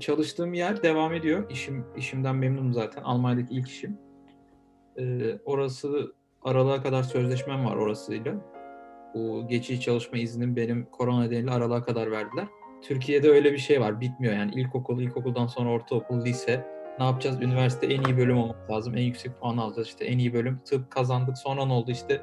çalıştığım yer devam ediyor. İşim işimden memnunum zaten. Almanya'daki ilk işim. E, orası aralığa kadar sözleşmem var orasıyla. Bu geçici çalışma iznim benim korona nedeniyle aralığa kadar verdiler. Türkiye'de öyle bir şey var. Bitmiyor yani. İlkokul, ilkokuldan sonra ortaokul, lise. Ne yapacağız? Üniversite en iyi bölüm olmak lazım. En yüksek puan alacağız. İşte en iyi bölüm. Tıp kazandık. Sonra ne oldu? İşte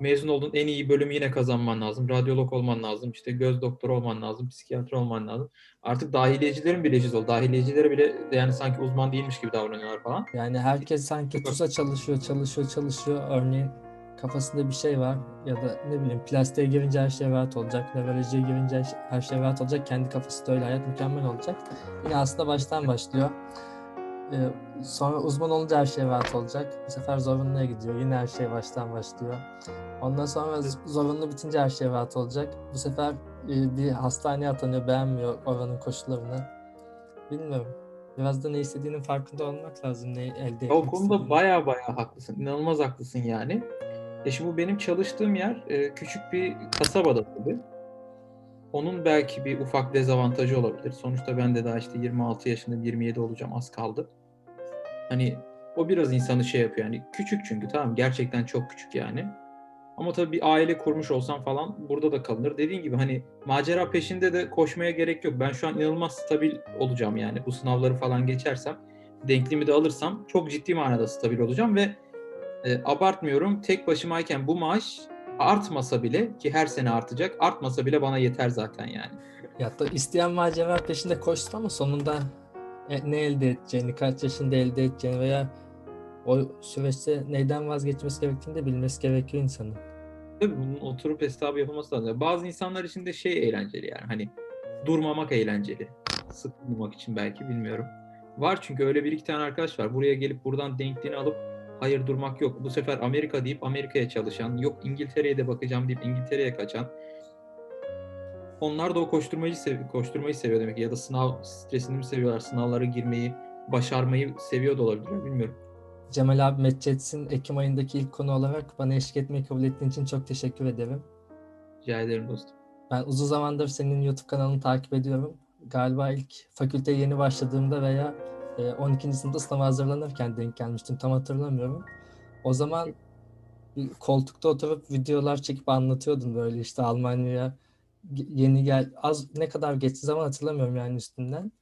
mezun oldun en iyi bölümü yine kazanman lazım. Radyolog olman lazım. işte göz doktoru olman lazım. Psikiyatri olman lazım. Artık dahiliyecilerin bile ciz oldu. Dahiliyecileri bile yani sanki uzman değilmiş gibi davranıyorlar falan. Yani herkes sanki TUS'a çalışıyor, çalışıyor, çalışıyor. Örneğin kafasında bir şey var ya da ne bileyim plastiğe girince her şey rahat olacak. Nörolojiye girince her şey rahat olacak. Kendi kafası da öyle hayat mükemmel olacak. Yine aslında baştan başlıyor. Ee, sonra uzman olunca her şey rahat olacak. Bu sefer zorunluya gidiyor. Yine her şey baştan başlıyor. Ondan sonra zorunlu bitince her şey rahat olacak. Bu sefer e, bir hastaneye atanıyor, beğenmiyor oranın koşullarını. Bilmiyorum. Biraz da ne istediğinin farkında olmak lazım. Ne elde etmek O konuda baya baya haklısın. İnanılmaz haklısın yani. E şimdi bu benim çalıştığım yer e, küçük bir kasabada tabii. Onun belki bir ufak dezavantajı olabilir. Sonuçta ben de daha işte 26 yaşındayım, 27 olacağım az kaldı. Hani o biraz insanı şey yapıyor yani küçük çünkü tamam gerçekten çok küçük yani. Ama tabii bir aile kurmuş olsam falan burada da kalınır. Dediğin gibi hani macera peşinde de koşmaya gerek yok. Ben şu an inanılmaz stabil olacağım yani. Bu sınavları falan geçersem, denklimi de alırsam çok ciddi manada stabil olacağım ve e, abartmıyorum. Tek başımayken bu maaş artmasa bile ki her sene artacak. Artmasa bile bana yeter zaten yani. Ya da isteyen macera peşinde koşsun ama sonunda ne elde edeceğini, kaç yaşında elde edeceğini veya o süreçte neyden vazgeçmesi gerektiğini de bilmesi gerekiyor insanın. Tabii bunun oturup hesabı yapılması lazım. Bazı insanlar için de şey eğlenceli yani hani durmamak eğlenceli. Sıkılmamak için belki bilmiyorum. Var çünkü öyle bir iki tane arkadaş var. Buraya gelip buradan denkliğini alıp hayır durmak yok. Bu sefer Amerika deyip Amerika'ya çalışan, yok İngiltere'ye de bakacağım deyip İngiltere'ye kaçan. Onlar da o koşturmayı sev koşturmayı seviyor demek ki. ya da sınav stresini mi seviyorlar, sınavlara girmeyi, başarmayı seviyor da olabilir bilmiyorum. Cemal abi Medcets'in Ekim ayındaki ilk konu olarak bana eşlik etmeyi kabul ettiğin için çok teşekkür ederim. Rica ederim dostum. Ben uzun zamandır senin YouTube kanalını takip ediyorum. Galiba ilk fakülteye yeni başladığımda veya e, 12. sınıfta sınava hazırlanırken denk gelmiştim. Tam hatırlamıyorum. O zaman koltukta oturup videolar çekip anlatıyordun böyle işte Almanya'ya yeni gel az ne kadar geçti zaman hatırlamıyorum yani üstünden.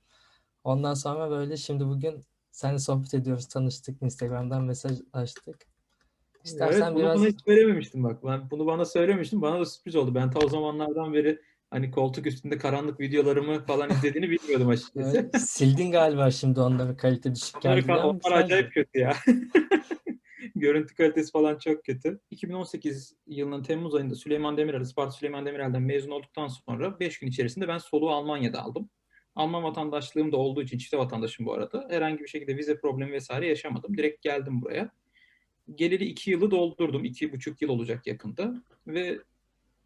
Ondan sonra böyle şimdi bugün seninle sohbet ediyoruz, tanıştık, Instagram'dan mesajlaştık. İstersen evet, bunu biraz bana hiç söylememiştin bak. Ben bunu bana söylemiştin. Bana da sürpriz oldu. Ben ta o zamanlardan beri hani koltuk üstünde karanlık videolarımı falan izlediğini bilmiyordum açıkçası. Evet, sildin galiba şimdi onları kalite düşük Onlar, geldi onlar güzeldi. acayip kötü ya. Görüntü kalitesi falan çok kötü. 2018 yılının Temmuz ayında Süleyman Demirel, Isparta Süleyman Demirel'den mezun olduktan sonra 5 gün içerisinde ben soluğu Almanya'da aldım. Alman vatandaşlığım da olduğu için çifte vatandaşım bu arada. Herhangi bir şekilde vize problemi vesaire yaşamadım. Direkt geldim buraya. Geleli 2 yılı doldurdum. 2,5 yıl olacak yakında. Ve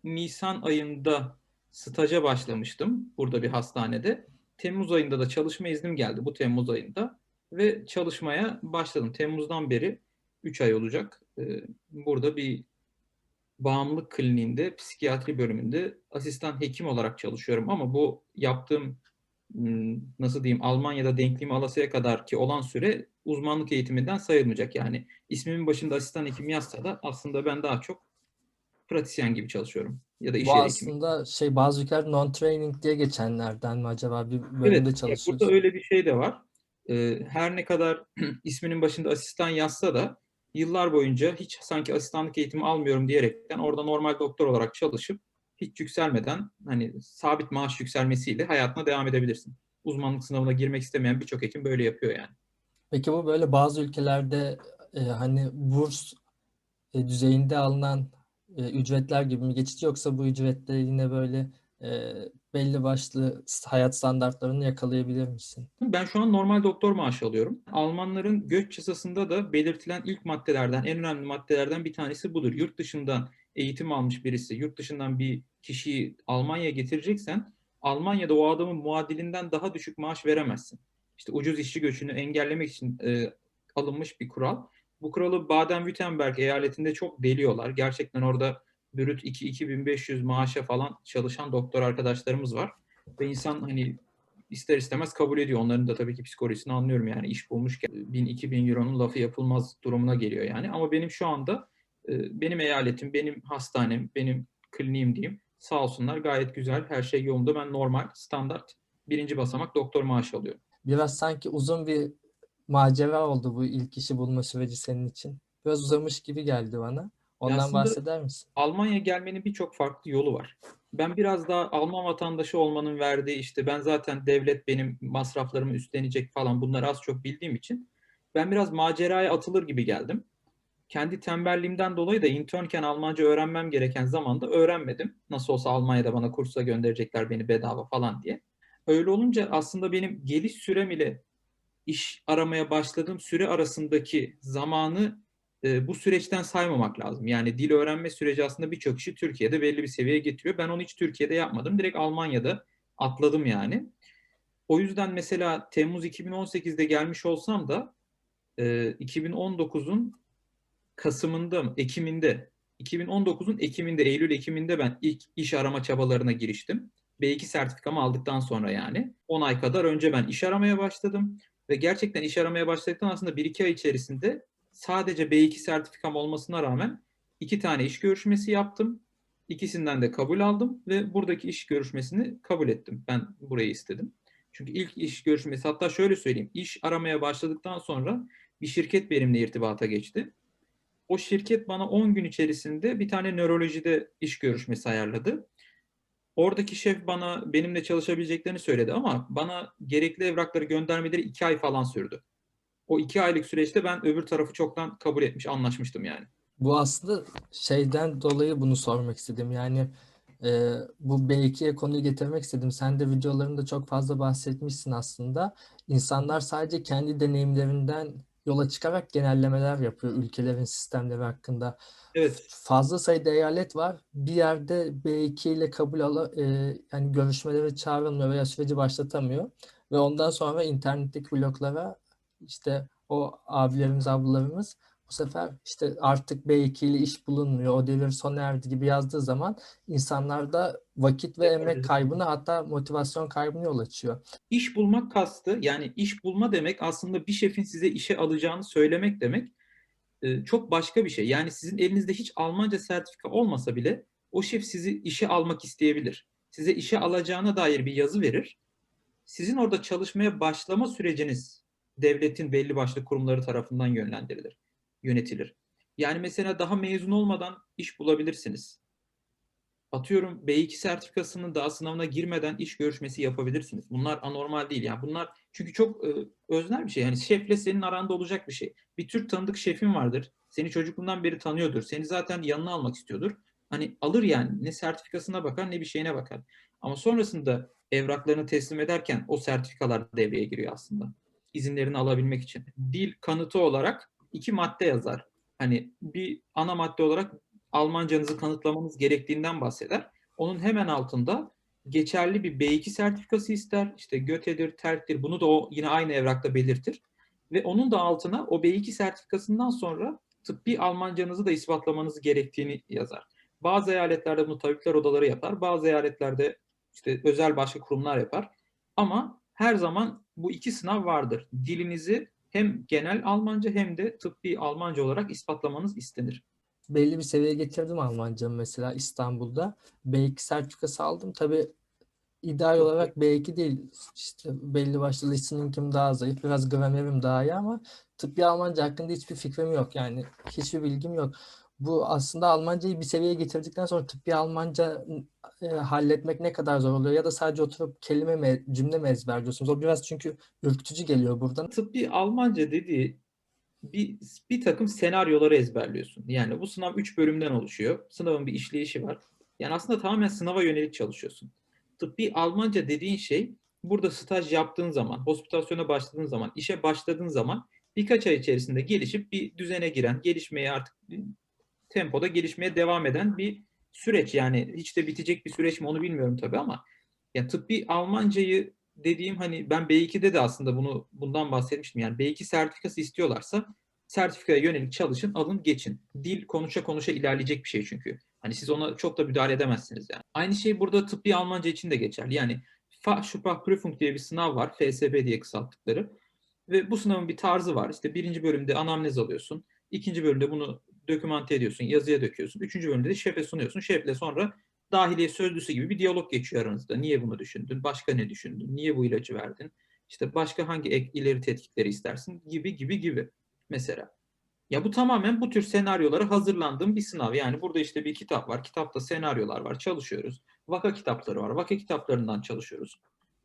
Nisan ayında staja başlamıştım burada bir hastanede. Temmuz ayında da çalışma iznim geldi bu Temmuz ayında ve çalışmaya başladım. Temmuz'dan beri 3 ay olacak. Ee, Burada bir bağımlılık kliniğinde, psikiyatri bölümünde asistan hekim olarak çalışıyorum ama bu yaptığım hmm, nasıl diyeyim Almanya'da denkliğimi alasıya kadar ki olan süre uzmanlık eğitiminden sayılmayacak. Yani ismimin başında asistan hekim yazsa da aslında ben daha çok pratisyen gibi çalışıyorum. Ya da iş Bu yeri hekimi. aslında şey bazı ülkeler non-training diye geçenlerden mi acaba bir bölümde Evet, çalışıyorsun? burada öyle bir şey de var. Ee, her ne kadar isminin başında asistan yazsa da yıllar boyunca hiç sanki asistanlık eğitimi almıyorum diyerekten orada normal doktor olarak çalışıp hiç yükselmeden hani sabit maaş yükselmesiyle hayatına devam edebilirsin. Uzmanlık sınavına girmek istemeyen birçok hekim böyle yapıyor yani. Peki bu böyle bazı ülkelerde e, hani burs e, düzeyinde alınan e, ücretler gibi mi geçici yoksa bu ücrette yine böyle e, belli başlı hayat standartlarını yakalayabilir misin? Ben şu an normal doktor maaşı alıyorum. Almanların göç yasasında da belirtilen ilk maddelerden, en önemli maddelerden bir tanesi budur. Yurt dışından eğitim almış birisi, yurt dışından bir kişiyi Almanya'ya getireceksen, Almanya'da o adamın muadilinden daha düşük maaş veremezsin. İşte ucuz işçi göçünü engellemek için e, alınmış bir kural. Bu kuralı Baden-Württemberg eyaletinde çok deliyorlar. Gerçekten orada bürüt 2-2500 maaşa falan çalışan doktor arkadaşlarımız var. Ve insan hani ister istemez kabul ediyor. Onların da tabii ki psikolojisini anlıyorum yani iş bulmuşken 1000-2000 euronun lafı yapılmaz durumuna geliyor yani. Ama benim şu anda e, benim eyaletim, benim hastanem, benim kliniğim diyeyim sağ olsunlar gayet güzel her şey yolunda. Ben normal, standart birinci basamak doktor maaşı alıyorum. Biraz sanki uzun bir macera oldu bu ilk işi bulma süreci senin için. Biraz uzamış gibi geldi bana. Ondan aslında- bahseder misin? Almanya gelmenin birçok farklı yolu var. Ben biraz daha Alman vatandaşı olmanın verdiği işte ben zaten devlet benim masraflarımı üstlenecek falan bunları az çok bildiğim için ben biraz maceraya atılır gibi geldim. Kendi tembelliğimden dolayı da internken Almanca öğrenmem gereken zamanda öğrenmedim. Nasıl olsa Almanya'da bana kursa gönderecekler beni bedava falan diye. Öyle olunca aslında benim geliş sürem ile iş aramaya başladığım süre arasındaki zamanı bu süreçten saymamak lazım. Yani dil öğrenme süreci aslında birçok kişi Türkiye'de belli bir seviyeye getiriyor. Ben onu hiç Türkiye'de yapmadım. Direkt Almanya'da atladım yani. O yüzden mesela Temmuz 2018'de gelmiş olsam da e, 2019'un Kasım'ında mı? Ekim'inde 2019'un Ekim'inde, Eylül Ekim'inde ben ilk iş arama çabalarına giriştim. B2 sertifikamı aldıktan sonra yani 10 ay kadar önce ben iş aramaya başladım. Ve gerçekten iş aramaya başladıktan aslında 1-2 ay içerisinde sadece B2 sertifikam olmasına rağmen iki tane iş görüşmesi yaptım. İkisinden de kabul aldım ve buradaki iş görüşmesini kabul ettim. Ben burayı istedim. Çünkü ilk iş görüşmesi hatta şöyle söyleyeyim. iş aramaya başladıktan sonra bir şirket benimle irtibata geçti. O şirket bana 10 gün içerisinde bir tane nörolojide iş görüşmesi ayarladı. Oradaki şef bana benimle çalışabileceklerini söyledi ama bana gerekli evrakları göndermeleri 2 ay falan sürdü. O 2 aylık süreçte ben öbür tarafı çoktan kabul etmiş, anlaşmıştım yani. Bu aslında şeyden dolayı bunu sormak istedim. Yani e, bu B2'ye konuyu getirmek istedim. Sen de videolarında çok fazla bahsetmişsin aslında. İnsanlar sadece kendi deneyimlerinden yola çıkarak genellemeler yapıyor ülkelerin sistemleri hakkında. Evet. Fazla sayıda eyalet var. Bir yerde B2 ile kabul ala, e, yani görüşmeleri çağrılmıyor veya süreci başlatamıyor. Ve ondan sonra internetteki bloglara işte o abilerimiz, ablalarımız bu sefer işte artık B2 ile iş bulunmuyor, o devir sona erdi gibi yazdığı zaman insanlarda vakit ve emek kaybını hatta motivasyon kaybını yol açıyor. İş bulmak kastı yani iş bulma demek aslında bir şefin size işe alacağını söylemek demek e, çok başka bir şey. Yani sizin elinizde hiç Almanca sertifika olmasa bile o şef sizi işe almak isteyebilir. Size işe alacağına dair bir yazı verir. Sizin orada çalışmaya başlama süreciniz devletin belli başlı kurumları tarafından yönlendirilir, yönetilir. Yani mesela daha mezun olmadan iş bulabilirsiniz. Atıyorum B2 sertifikasının daha sınavına girmeden iş görüşmesi yapabilirsiniz. Bunlar anormal değil. Yani bunlar çünkü çok e, öznel bir şey. Yani şefle senin aranda olacak bir şey. Bir Türk tanıdık şefin vardır. Seni çocukluğundan beri tanıyordur. Seni zaten yanına almak istiyordur. Hani alır yani. Ne sertifikasına bakar ne bir şeyine bakar. Ama sonrasında evraklarını teslim ederken o sertifikalar devreye giriyor aslında. İzinlerini alabilmek için. Dil kanıtı olarak iki madde yazar. Hani bir ana madde olarak Almancanızı kanıtlamanız gerektiğinden bahseder. Onun hemen altında geçerli bir B2 sertifikası ister. İşte Göte'dir, TERK'tir. Bunu da o yine aynı evrakta belirtir. Ve onun da altına o B2 sertifikasından sonra tıbbi Almancanızı da ispatlamanız gerektiğini yazar. Bazı eyaletlerde bunu tabipler odaları yapar. Bazı eyaletlerde işte özel başka kurumlar yapar. Ama her zaman bu iki sınav vardır. Dilinizi hem genel Almanca hem de tıbbi Almanca olarak ispatlamanız istenir belli bir seviyeye getirdim Almancamı mesela İstanbul'da. B2 sertifikası aldım. Tabii ideal olarak B2 değil. İşte belli başlı listening'im daha zayıf. Biraz gramerim daha iyi ama tıbbi Almanca hakkında hiçbir fikrim yok. Yani hiçbir bilgim yok. Bu aslında Almancayı bir seviyeye getirdikten sonra tıbbi Almanca e, halletmek ne kadar zor oluyor? Ya da sadece oturup kelime mi, cümle mi ezberliyorsunuz? O biraz çünkü ürkütücü geliyor buradan. Tıbbi Almanca dediği bir, bir takım senaryoları ezberliyorsun. Yani bu sınav 3 bölümden oluşuyor. Sınavın bir işleyişi var. Yani aslında tamamen sınava yönelik çalışıyorsun. Tıbbi Almanca dediğin şey burada staj yaptığın zaman, hospitasyona başladığın zaman, işe başladığın zaman birkaç ay içerisinde gelişip bir düzene giren, gelişmeye artık tempoda gelişmeye devam eden bir süreç. Yani hiç de bitecek bir süreç mi onu bilmiyorum tabii ama yani tıbbi Almancayı dediğim hani ben B2'de de aslında bunu bundan bahsetmiştim. Yani B2 sertifikası istiyorlarsa sertifikaya yönelik çalışın, alın, geçin. Dil konuşa konuşa ilerleyecek bir şey çünkü. Hani siz ona çok da müdahale edemezsiniz yani. Aynı şey burada tıbbi Almanca için de geçerli. Yani Fachsprachprüfung diye bir sınav var. FSB diye kısalttıkları. Ve bu sınavın bir tarzı var. İşte birinci bölümde anamnez alıyorsun. ikinci bölümde bunu dokümante ediyorsun, yazıya döküyorsun. Üçüncü bölümde de şefe sunuyorsun. Şefle sonra dahiliye sözlüsü gibi bir diyalog geçiyor aranızda. Niye bunu düşündün? Başka ne düşündün? Niye bu ilacı verdin? İşte başka hangi ek ileri tetkikleri istersin? Gibi gibi gibi mesela. Ya bu tamamen bu tür senaryolara hazırlandığım bir sınav. Yani burada işte bir kitap var. Kitapta senaryolar var. Çalışıyoruz. Vaka kitapları var. Vaka kitaplarından çalışıyoruz.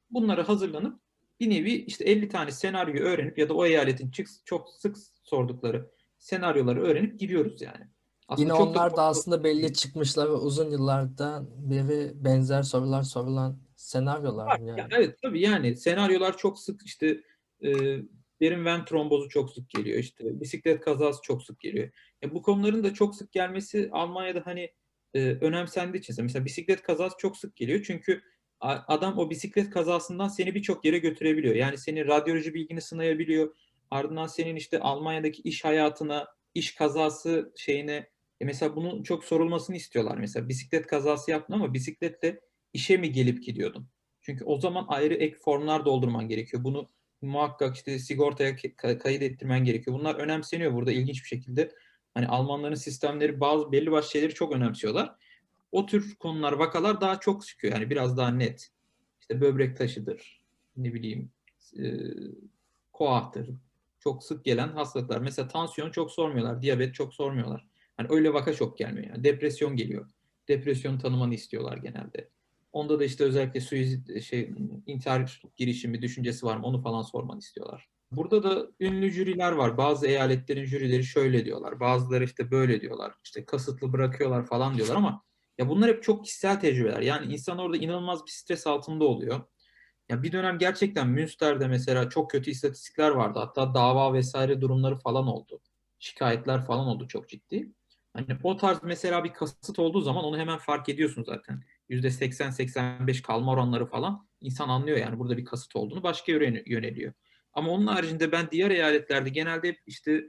Bunları hazırlanıp bir nevi işte 50 tane senaryo öğrenip ya da o eyaletin çok sık sordukları senaryoları öğrenip giriyoruz yani. Aslında Yine onlar da, da aslında belli çıkmışlar ve uzun yıllardan beri benzer sorular sorulan senaryolar var, yani. Evet tabii yani senaryolar çok sık işte e, derin ven trombozu çok sık geliyor işte bisiklet kazası çok sık geliyor. Ya bu konuların da çok sık gelmesi Almanya'da hani e, önemsendiği için mesela bisiklet kazası çok sık geliyor çünkü adam o bisiklet kazasından seni birçok yere götürebiliyor. Yani senin radyoloji bilgini sınayabiliyor. Ardından senin işte Almanya'daki iş hayatına, iş kazası şeyine e mesela bunun çok sorulmasını istiyorlar. Mesela bisiklet kazası yaptın ama bisikletle işe mi gelip gidiyordun? Çünkü o zaman ayrı ek formlar doldurman gerekiyor. Bunu muhakkak işte sigortaya kayıt ettirmen gerekiyor. Bunlar önemseniyor burada ilginç bir şekilde. Hani Almanların sistemleri bazı belli başlı şeyleri çok önemsiyorlar. O tür konular, vakalar daha çok çıkıyor. Yani biraz daha net. İşte böbrek taşıdır, ne bileyim, e, koahtır. Çok sık gelen hastalıklar. Mesela tansiyon çok sormuyorlar, diyabet çok sormuyorlar. Hani öyle vaka çok gelmiyor. Yani. Depresyon geliyor. Depresyon tanımanı istiyorlar genelde. Onda da işte özellikle suizid şey intihar girişimi düşüncesi var mı onu falan sormanı istiyorlar. Burada da ünlü jüriler var. Bazı eyaletlerin jürileri şöyle diyorlar. Bazıları işte böyle diyorlar. İşte kasıtlı bırakıyorlar falan diyorlar ama ya bunlar hep çok kişisel tecrübeler. Yani insan orada inanılmaz bir stres altında oluyor. Ya bir dönem gerçekten Münster'de mesela çok kötü istatistikler vardı. Hatta dava vesaire durumları falan oldu. Şikayetler falan oldu çok ciddi. Hani o tarz mesela bir kasıt olduğu zaman onu hemen fark ediyorsun zaten. %80-85 kalma oranları falan insan anlıyor yani burada bir kasıt olduğunu başka yöne yöneliyor. Ama onun haricinde ben diğer eyaletlerde genelde hep işte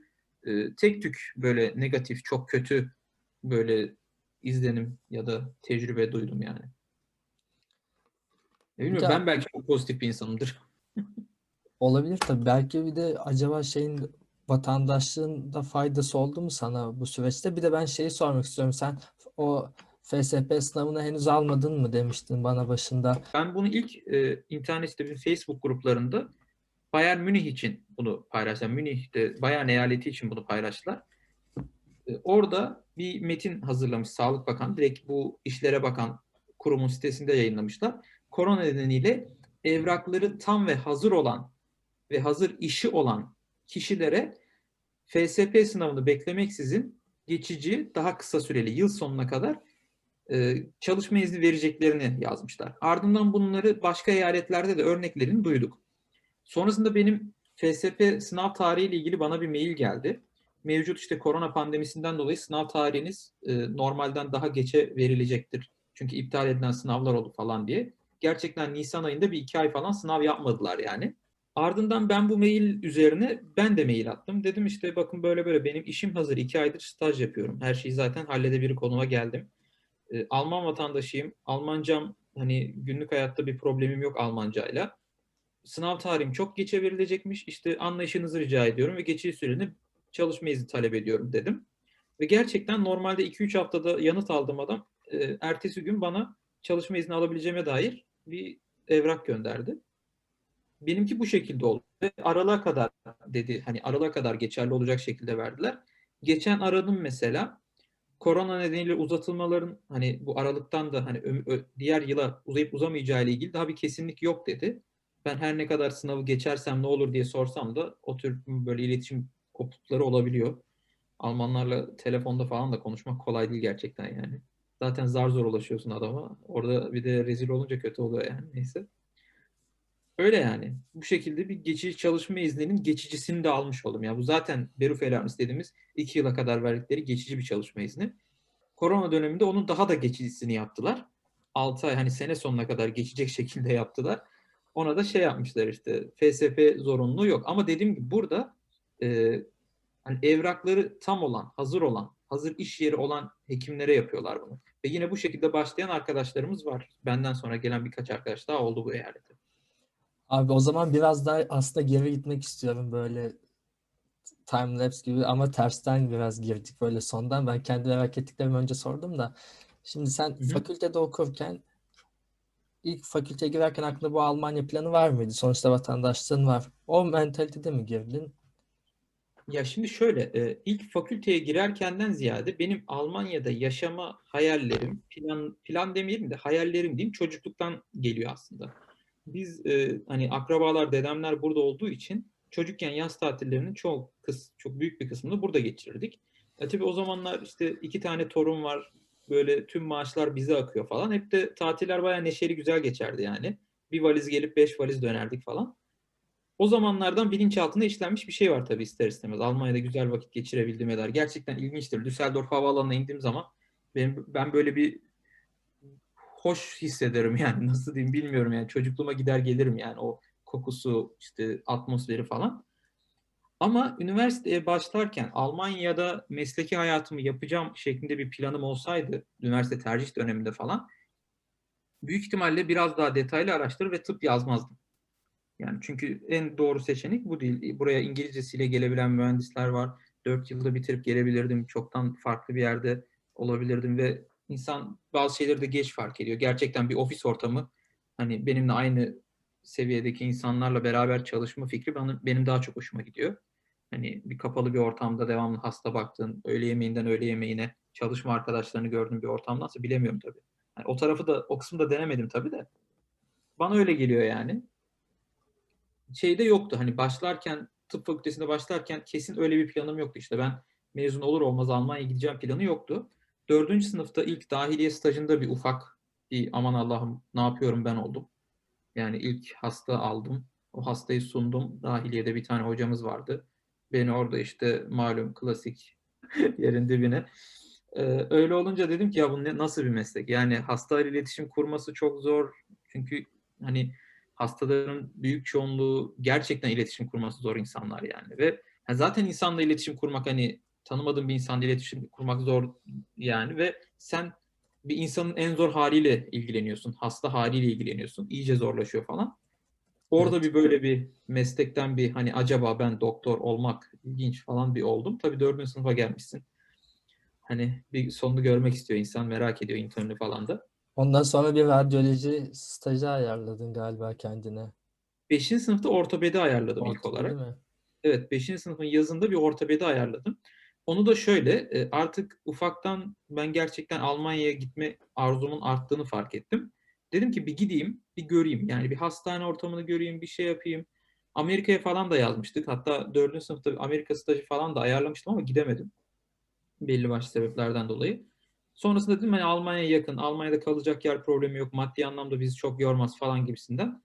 e, tek tük böyle negatif, çok kötü böyle izlenim ya da tecrübe duydum yani. Ne bilmiyorum, ben belki çok pozitif bir insanımdır. Olabilir tabii. Belki bir de acaba şeyin vatandaşlığında faydası oldu mu sana bu süreçte? Bir de ben şeyi sormak istiyorum. Sen o FSP sınavını henüz almadın mı demiştin bana başında. Ben bunu ilk e, internet site Facebook gruplarında Bayern Münih için bunu paylaştım. Münih'te Bayern eyaleti için bunu paylaştılar. E, orada bir metin hazırlamış Sağlık Bakanı. Direkt bu işlere bakan kurumun sitesinde yayınlamışlar. Korona nedeniyle evrakları tam ve hazır olan ve hazır işi olan kişilere FSP sınavını beklemeksizin geçici, daha kısa süreli yıl sonuna kadar e, çalışma izni vereceklerini yazmışlar. Ardından bunları başka eyaletlerde de örneklerini duyduk. Sonrasında benim FSP sınav tarihiyle ilgili bana bir mail geldi. Mevcut işte korona pandemisinden dolayı sınav tarihiniz e, normalden daha geçe verilecektir. Çünkü iptal edilen sınavlar oldu falan diye. Gerçekten Nisan ayında bir iki ay falan sınav yapmadılar yani. Ardından ben bu mail üzerine ben de mail attım. Dedim işte bakın böyle böyle benim işim hazır. iki aydır staj yapıyorum. Her şeyi zaten halledebilir konuma geldim. E, Alman vatandaşıyım. Almancam hani günlük hayatta bir problemim yok Almancayla. Sınav tarihim çok geçe verilecekmiş. İşte anlayışınızı rica ediyorum ve geçici süreni çalışma izni talep ediyorum dedim. Ve gerçekten normalde 2-3 haftada yanıt aldığım adam e, ertesi gün bana çalışma izni alabileceğime dair bir evrak gönderdi. Benimki bu şekilde oldu. Ve aralığa kadar dedi hani aralığa kadar geçerli olacak şekilde verdiler. Geçen aradım mesela korona nedeniyle uzatılmaların hani bu aralıktan da hani diğer yıla uzayıp uzamayacağı ile ilgili daha bir kesinlik yok dedi. Ben her ne kadar sınavı geçersem ne olur diye sorsam da o tür böyle iletişim kopuklukları olabiliyor. Almanlarla telefonda falan da konuşmak kolay değil gerçekten yani. Zaten zar zor ulaşıyorsun adama. Orada bir de rezil olunca kötü oluyor yani neyse. Öyle yani. Bu şekilde bir geçici çalışma izninin geçicisini de almış oldum. Yani bu zaten Beruf Erasmus dediğimiz iki yıla kadar verdikleri geçici bir çalışma izni. Korona döneminde onun daha da geçicisini yaptılar. 6 ay hani sene sonuna kadar geçecek şekilde yaptılar. Ona da şey yapmışlar işte FSP zorunluluğu yok. Ama dediğim gibi burada e, hani evrakları tam olan, hazır olan hazır iş yeri olan hekimlere yapıyorlar bunu. Ve yine bu şekilde başlayan arkadaşlarımız var. Benden sonra gelen birkaç arkadaş daha oldu bu eyalete. Abi o zaman biraz daha aslında geri gitmek istiyorum böyle time lapse gibi ama tersten biraz girdik böyle sondan. Ben kendi merak ettiklerimi önce sordum da. Şimdi sen Hı hı. fakültede okurken ilk fakülteye girerken aklında bu Almanya planı var mıydı? Sonuçta vatandaşlığın var. O mentalitede mi girdin? Ya şimdi şöyle, e, ilk fakülteye girerkenden ziyade benim Almanya'da yaşama hayallerim, plan plan demeyelim de hayallerim diyeyim çocukluktan geliyor aslında. Biz e, hani akrabalar, dedemler burada olduğu için çocukken yaz tatillerinin çok kıs çok büyük bir kısmını burada geçirirdik. E tabii o zamanlar işte iki tane torun var, böyle tüm maaşlar bize akıyor falan. Hep de tatiller bayağı neşeli güzel geçerdi yani. Bir valiz gelip beş valiz dönerdik falan. O zamanlardan bilinçaltında işlenmiş bir şey var tabii ister istemez. Almanya'da güzel vakit geçirebildiğime dair. Gerçekten ilginçtir. Düsseldorf havaalanına indiğim zaman benim, ben böyle bir hoş hissederim yani nasıl diyeyim bilmiyorum yani çocukluğuma gider gelirim yani o kokusu işte atmosferi falan. Ama üniversiteye başlarken Almanya'da mesleki hayatımı yapacağım şeklinde bir planım olsaydı üniversite tercih döneminde falan büyük ihtimalle biraz daha detaylı araştırır ve tıp yazmazdım. Yani çünkü en doğru seçenek bu değil. Buraya İngilizcesiyle gelebilen mühendisler var. Dört yılda bitirip gelebilirdim. Çoktan farklı bir yerde olabilirdim ve insan bazı şeyleri de geç fark ediyor. Gerçekten bir ofis ortamı hani benimle aynı seviyedeki insanlarla beraber çalışma fikri benim, daha çok hoşuma gidiyor. Hani bir kapalı bir ortamda devamlı hasta baktığın, öğle yemeğinden öğle yemeğine çalışma arkadaşlarını gördüğüm bir ortamdansa bilemiyorum tabii. Yani o tarafı da, o kısmı da denemedim tabii de. Bana öyle geliyor yani şeyde yoktu. Hani başlarken tıp fakültesinde başlarken kesin öyle bir planım yoktu. İşte ben mezun olur olmaz Almanya'ya gideceğim planı yoktu. Dördüncü sınıfta ilk dahiliye stajında bir ufak bir aman Allah'ım ne yapıyorum ben oldum. Yani ilk hasta aldım. O hastayı sundum. Dahiliyede bir tane hocamız vardı. Beni orada işte malum klasik yerin dibine. Ee, öyle olunca dedim ki ya bu ne, nasıl bir meslek? Yani hastayla iletişim kurması çok zor. Çünkü hani hastaların büyük çoğunluğu gerçekten iletişim kurması zor insanlar yani ve zaten insanla iletişim kurmak hani tanımadığın bir insanla iletişim kurmak zor yani ve sen bir insanın en zor haliyle ilgileniyorsun. Hasta haliyle ilgileniyorsun. İyice zorlaşıyor falan. Orada evet. bir böyle bir meslekten bir hani acaba ben doktor olmak ilginç falan bir oldum. Tabii dördüncü sınıfa gelmişsin. Hani bir sonunu görmek istiyor insan merak ediyor internü falan da. Ondan sonra bir radyoloji stajı ayarladın galiba kendine. Beşinci sınıfta ortopedi ayarladım Ortopedi ilk olarak. mi? Evet, beşinci sınıfın yazında bir ortopedi ayarladım. Onu da şöyle, e, artık ufaktan ben gerçekten Almanya'ya gitme arzumun arttığını fark ettim. Dedim ki bir gideyim, bir göreyim. Yani bir hastane ortamını göreyim, bir şey yapayım. Amerika'ya falan da yazmıştık. Hatta dördüncü sınıfta Amerika stajı falan da ayarlamıştım ama gidemedim. Belli başlı sebeplerden dolayı. Sonrasında dedim hani Almanya'ya yakın, Almanya'da kalacak yer problemi yok, maddi anlamda bizi çok yormaz falan gibisinden.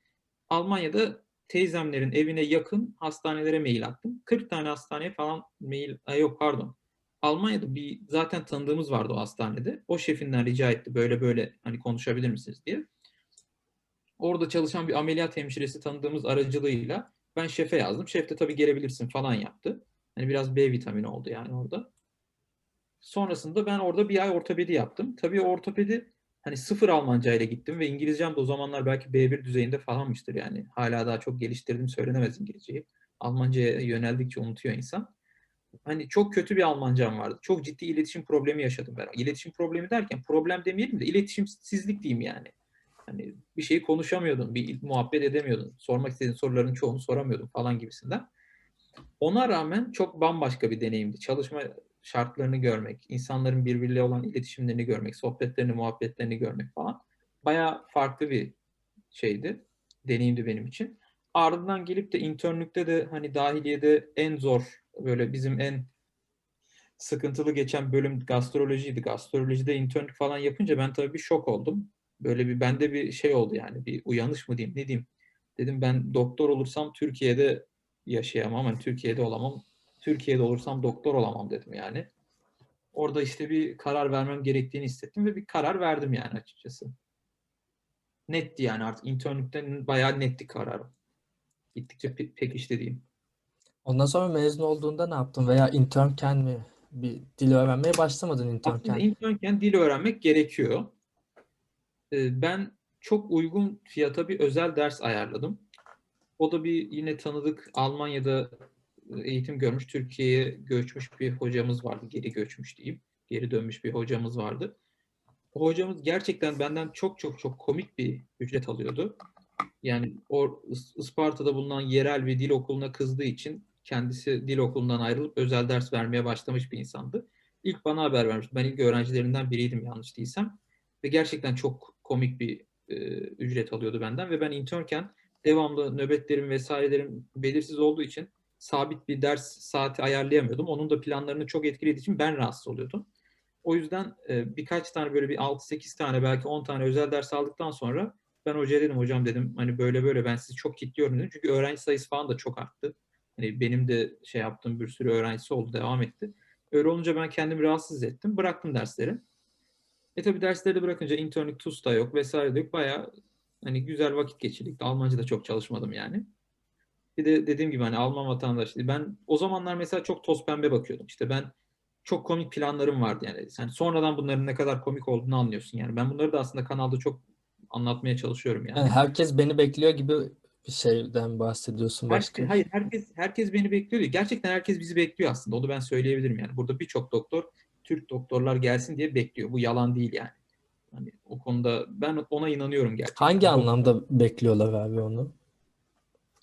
Almanya'da teyzemlerin evine yakın hastanelere mail attım. 40 tane hastaneye falan mail, Ay yok pardon. Almanya'da bir zaten tanıdığımız vardı o hastanede. O şefinden rica etti böyle böyle hani konuşabilir misiniz diye. Orada çalışan bir ameliyat hemşiresi tanıdığımız aracılığıyla ben şefe yazdım. Şef de tabii gelebilirsin falan yaptı. Hani biraz B vitamini oldu yani orada. Sonrasında ben orada bir ay ortopedi yaptım. Tabii ortopedi hani sıfır Almanca ile gittim ve İngilizcem de o zamanlar belki B1 düzeyinde falanmıştır yani. Hala daha çok geliştirdim söylenemez İngilizceyi. Almanca'ya yöneldikçe unutuyor insan. Hani çok kötü bir Almancam vardı. Çok ciddi iletişim problemi yaşadım ben. İletişim problemi derken problem demeyelim de iletişimsizlik diyeyim yani. Hani bir şeyi konuşamıyordun, bir muhabbet edemiyordun. Sormak istediğin soruların çoğunu soramıyordun falan gibisinden. Ona rağmen çok bambaşka bir deneyimdi. Çalışma şartlarını görmek, insanların birbiriyle olan iletişimlerini görmek, sohbetlerini, muhabbetlerini görmek falan bayağı farklı bir şeydi, deneyimdi benim için. Ardından gelip de internlükte de hani dahiliyede en zor, böyle bizim en sıkıntılı geçen bölüm gastrolojiydi. Gastrolojide internlük falan yapınca ben tabii bir şok oldum. Böyle bir bende bir şey oldu yani bir uyanış mı diyeyim ne diyeyim. Dedim ben doktor olursam Türkiye'de yaşayamam, hani Türkiye'de olamam. Türkiye'de olursam doktor olamam dedim yani. Orada işte bir karar vermem gerektiğini hissettim ve bir karar verdim yani açıkçası. Netti yani artık internlükten bayağı netti kararım. Gittikçe pe- pekişti diyeyim. Ondan sonra mezun olduğunda ne yaptın veya internken mi Bir dil öğrenmeye başlamadın Aslında internken. internken dil öğrenmek gerekiyor. Ee, Ben çok uygun fiyata bir özel ders ayarladım. O da bir yine tanıdık Almanya'da eğitim görmüş, Türkiye'ye göçmüş bir hocamız vardı. Geri göçmüş diyeyim. Geri dönmüş bir hocamız vardı. O hocamız gerçekten benden çok çok çok komik bir ücret alıyordu. Yani o Is- Isparta'da bulunan yerel bir dil okuluna kızdığı için kendisi dil okulundan ayrılıp özel ders vermeye başlamış bir insandı. İlk bana haber vermişti. Ben ilk öğrencilerinden biriydim yanlış değilsem. Ve gerçekten çok komik bir e, ücret alıyordu benden. Ve ben internken devamlı nöbetlerim vesairelerim belirsiz olduğu için sabit bir ders saati ayarlayamıyordum. Onun da planlarını çok etkilediği için ben rahatsız oluyordum. O yüzden e, birkaç tane böyle bir 6-8 tane belki 10 tane özel ders aldıktan sonra ben hocaya dedim hocam dedim hani böyle böyle ben sizi çok kilitliyorum dedim. Çünkü öğrenci sayısı falan da çok arttı. Hani benim de şey yaptığım bir sürü öğrencisi oldu devam etti. Öyle olunca ben kendimi rahatsız ettim. Bıraktım dersleri. E tabi dersleri de bırakınca internlük TUS da yok vesaire de yok. Bayağı hani güzel vakit geçirdik. Almanca da çok çalışmadım yani. Bir de dediğim gibi hani Alman vatandaşlığı. Ben o zamanlar mesela çok toz pembe bakıyordum. İşte ben çok komik planlarım vardı yani. Sen sonradan bunların ne kadar komik olduğunu anlıyorsun yani. Ben bunları da aslında kanalda çok anlatmaya çalışıyorum yani. Yani herkes beni bekliyor gibi bir şeyden bahsediyorsun başka. Herkes, hayır herkes herkes beni bekliyor. Gerçekten herkes bizi bekliyor aslında. Onu ben söyleyebilirim yani. Burada birçok doktor Türk doktorlar gelsin diye bekliyor. Bu yalan değil yani. Hani o konuda ben ona inanıyorum gerçekten. Hangi anlamda bekliyorlar abi onu?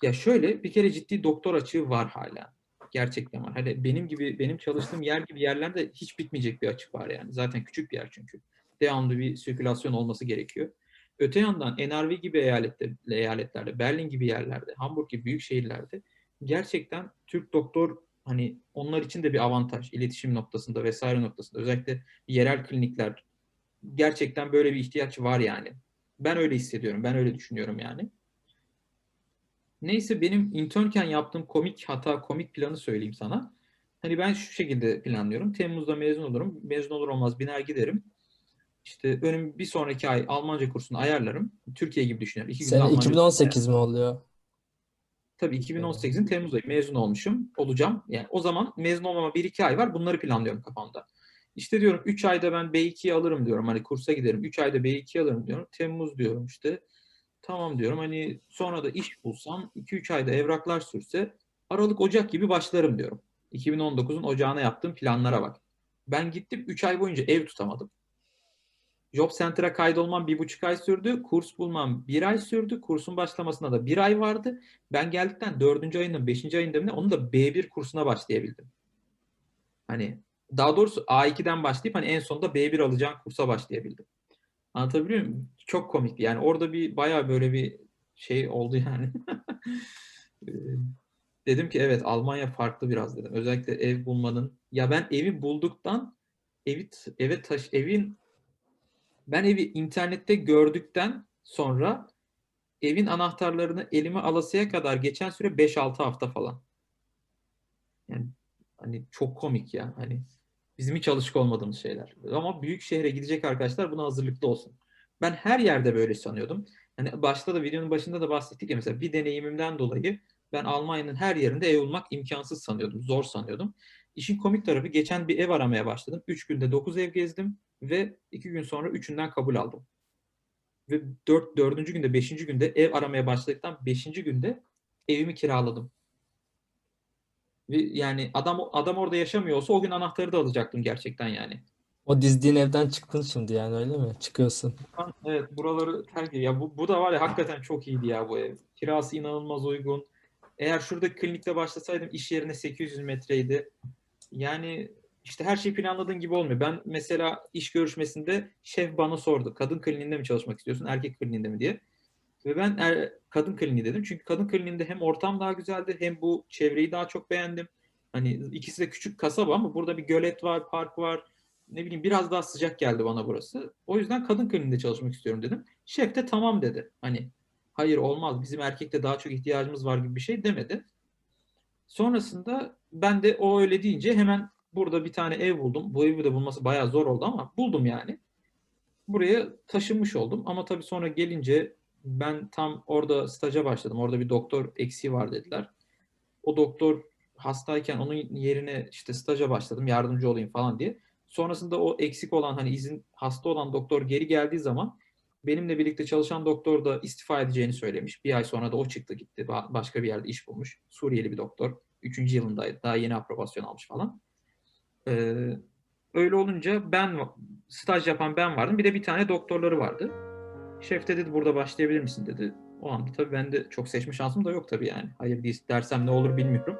Ya şöyle bir kere ciddi doktor açığı var hala. Gerçekten var. Hani benim gibi benim çalıştığım yer gibi yerlerde hiç bitmeyecek bir açık var yani. Zaten küçük bir yer çünkü. Devamlı bir sirkülasyon olması gerekiyor. Öte yandan NRV gibi eyalette, eyaletlerde, Berlin gibi yerlerde, Hamburg gibi büyük şehirlerde gerçekten Türk doktor hani onlar için de bir avantaj iletişim noktasında vesaire noktasında özellikle yerel klinikler gerçekten böyle bir ihtiyaç var yani. Ben öyle hissediyorum. Ben öyle düşünüyorum yani. Neyse benim internken yaptığım komik hata, komik planı söyleyeyim sana. Hani ben şu şekilde planlıyorum. Temmuz'da mezun olurum. Mezun olur olmaz biner giderim. İşte önüm bir sonraki ay Almanca kursunu ayarlarım. Türkiye gibi düşünüyorum. İki Sene Almanca 2018 mi oluyor? Tabii 2018'in Temmuz ayı mezun olmuşum. Olacağım. Yani o zaman mezun olmama 1-2 ay var. Bunları planlıyorum kafamda. İşte diyorum 3 ayda ben B2'yi alırım diyorum. Hani kursa giderim. 3 ayda B2'yi alırım diyorum. Temmuz diyorum işte. Tamam diyorum. Hani sonra da iş bulsam 2-3 ayda evraklar sürse Aralık Ocak gibi başlarım diyorum. 2019'un ocağına yaptığım planlara bak. Ben gittim 3 ay boyunca ev tutamadım. Job Center'a kaydolmam bir buçuk ay sürdü. Kurs bulmam bir ay sürdü. Kursun başlamasına da bir ay vardı. Ben geldikten dördüncü ayında, beşinci ayında onu da B1 kursuna başlayabildim. Hani daha doğrusu A2'den başlayıp hani en sonunda B1 alacağım kursa başlayabildim. Anlatabiliyor muyum? Çok komikti. Yani orada bir bayağı böyle bir şey oldu yani. Ee, dedim ki evet Almanya farklı biraz dedim. Özellikle ev bulmanın. Ya ben evi bulduktan evi eve taş evin ben evi internette gördükten sonra evin anahtarlarını elime alasıya kadar geçen süre 5-6 hafta falan. Yani hani çok komik ya. Hani bizim hiç alışık olmadığımız şeyler. Ama büyük şehre gidecek arkadaşlar buna hazırlıklı olsun. Ben her yerde böyle sanıyordum. Hani başta da videonun başında da bahsettik ya mesela bir deneyimimden dolayı ben Almanya'nın her yerinde ev bulmak imkansız sanıyordum. Zor sanıyordum. İşin komik tarafı geçen bir ev aramaya başladım. 3 günde 9 ev gezdim ve 2 gün sonra üçünden kabul aldım. Ve 4. 4. günde 5. günde ev aramaya başladıktan 5. günde evimi kiraladım. Yani adam adam orada yaşamıyor olsa o gün anahtarı da alacaktım gerçekten yani. O dizdiğin evden çıktın şimdi yani öyle mi? Çıkıyorsun. Evet buraları terk. Ya bu, bu da var ya hakikaten çok iyiydi ya bu ev. Kirası inanılmaz uygun. Eğer şuradaki klinikte başlasaydım iş yerine 800 metreydi. Yani işte her şey planladığın gibi olmuyor. Ben mesela iş görüşmesinde şef bana sordu. Kadın kliniğinde mi çalışmak istiyorsun, erkek kliniğinde mi diye. Ve ben er, kadın kliniği dedim. Çünkü kadın kliniğinde hem ortam daha güzeldi hem bu çevreyi daha çok beğendim. Hani ikisi de küçük kasaba ama burada bir gölet var, park var. Ne bileyim biraz daha sıcak geldi bana burası. O yüzden kadın kliniğinde çalışmak istiyorum dedim. Şef de tamam dedi. Hani hayır olmaz bizim erkekte daha çok ihtiyacımız var gibi bir şey demedi. Sonrasında ben de o öyle deyince hemen burada bir tane ev buldum. Bu evi de bulması bayağı zor oldu ama buldum yani. Buraya taşınmış oldum ama tabii sonra gelince ben tam orada staja başladım. Orada bir doktor eksiği var dediler. O doktor hastayken onun yerine işte staja başladım yardımcı olayım falan diye. Sonrasında o eksik olan hani izin hasta olan doktor geri geldiği zaman benimle birlikte çalışan doktor da istifa edeceğini söylemiş. Bir ay sonra da o çıktı gitti. Başka bir yerde iş bulmuş. Suriyeli bir doktor. Üçüncü yılındaydı. Daha yeni aprobasyon almış falan. Ee, öyle olunca ben staj yapan ben vardım. Bir de bir tane doktorları vardı. Şef de dedi burada başlayabilir misin dedi. O anda tabii ben de çok seçme şansım da yok tabii yani. Hayır değil dersem ne olur bilmiyorum.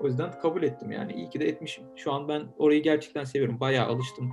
O yüzden kabul ettim yani. İyi ki de etmişim. Şu an ben orayı gerçekten seviyorum. Bayağı alıştım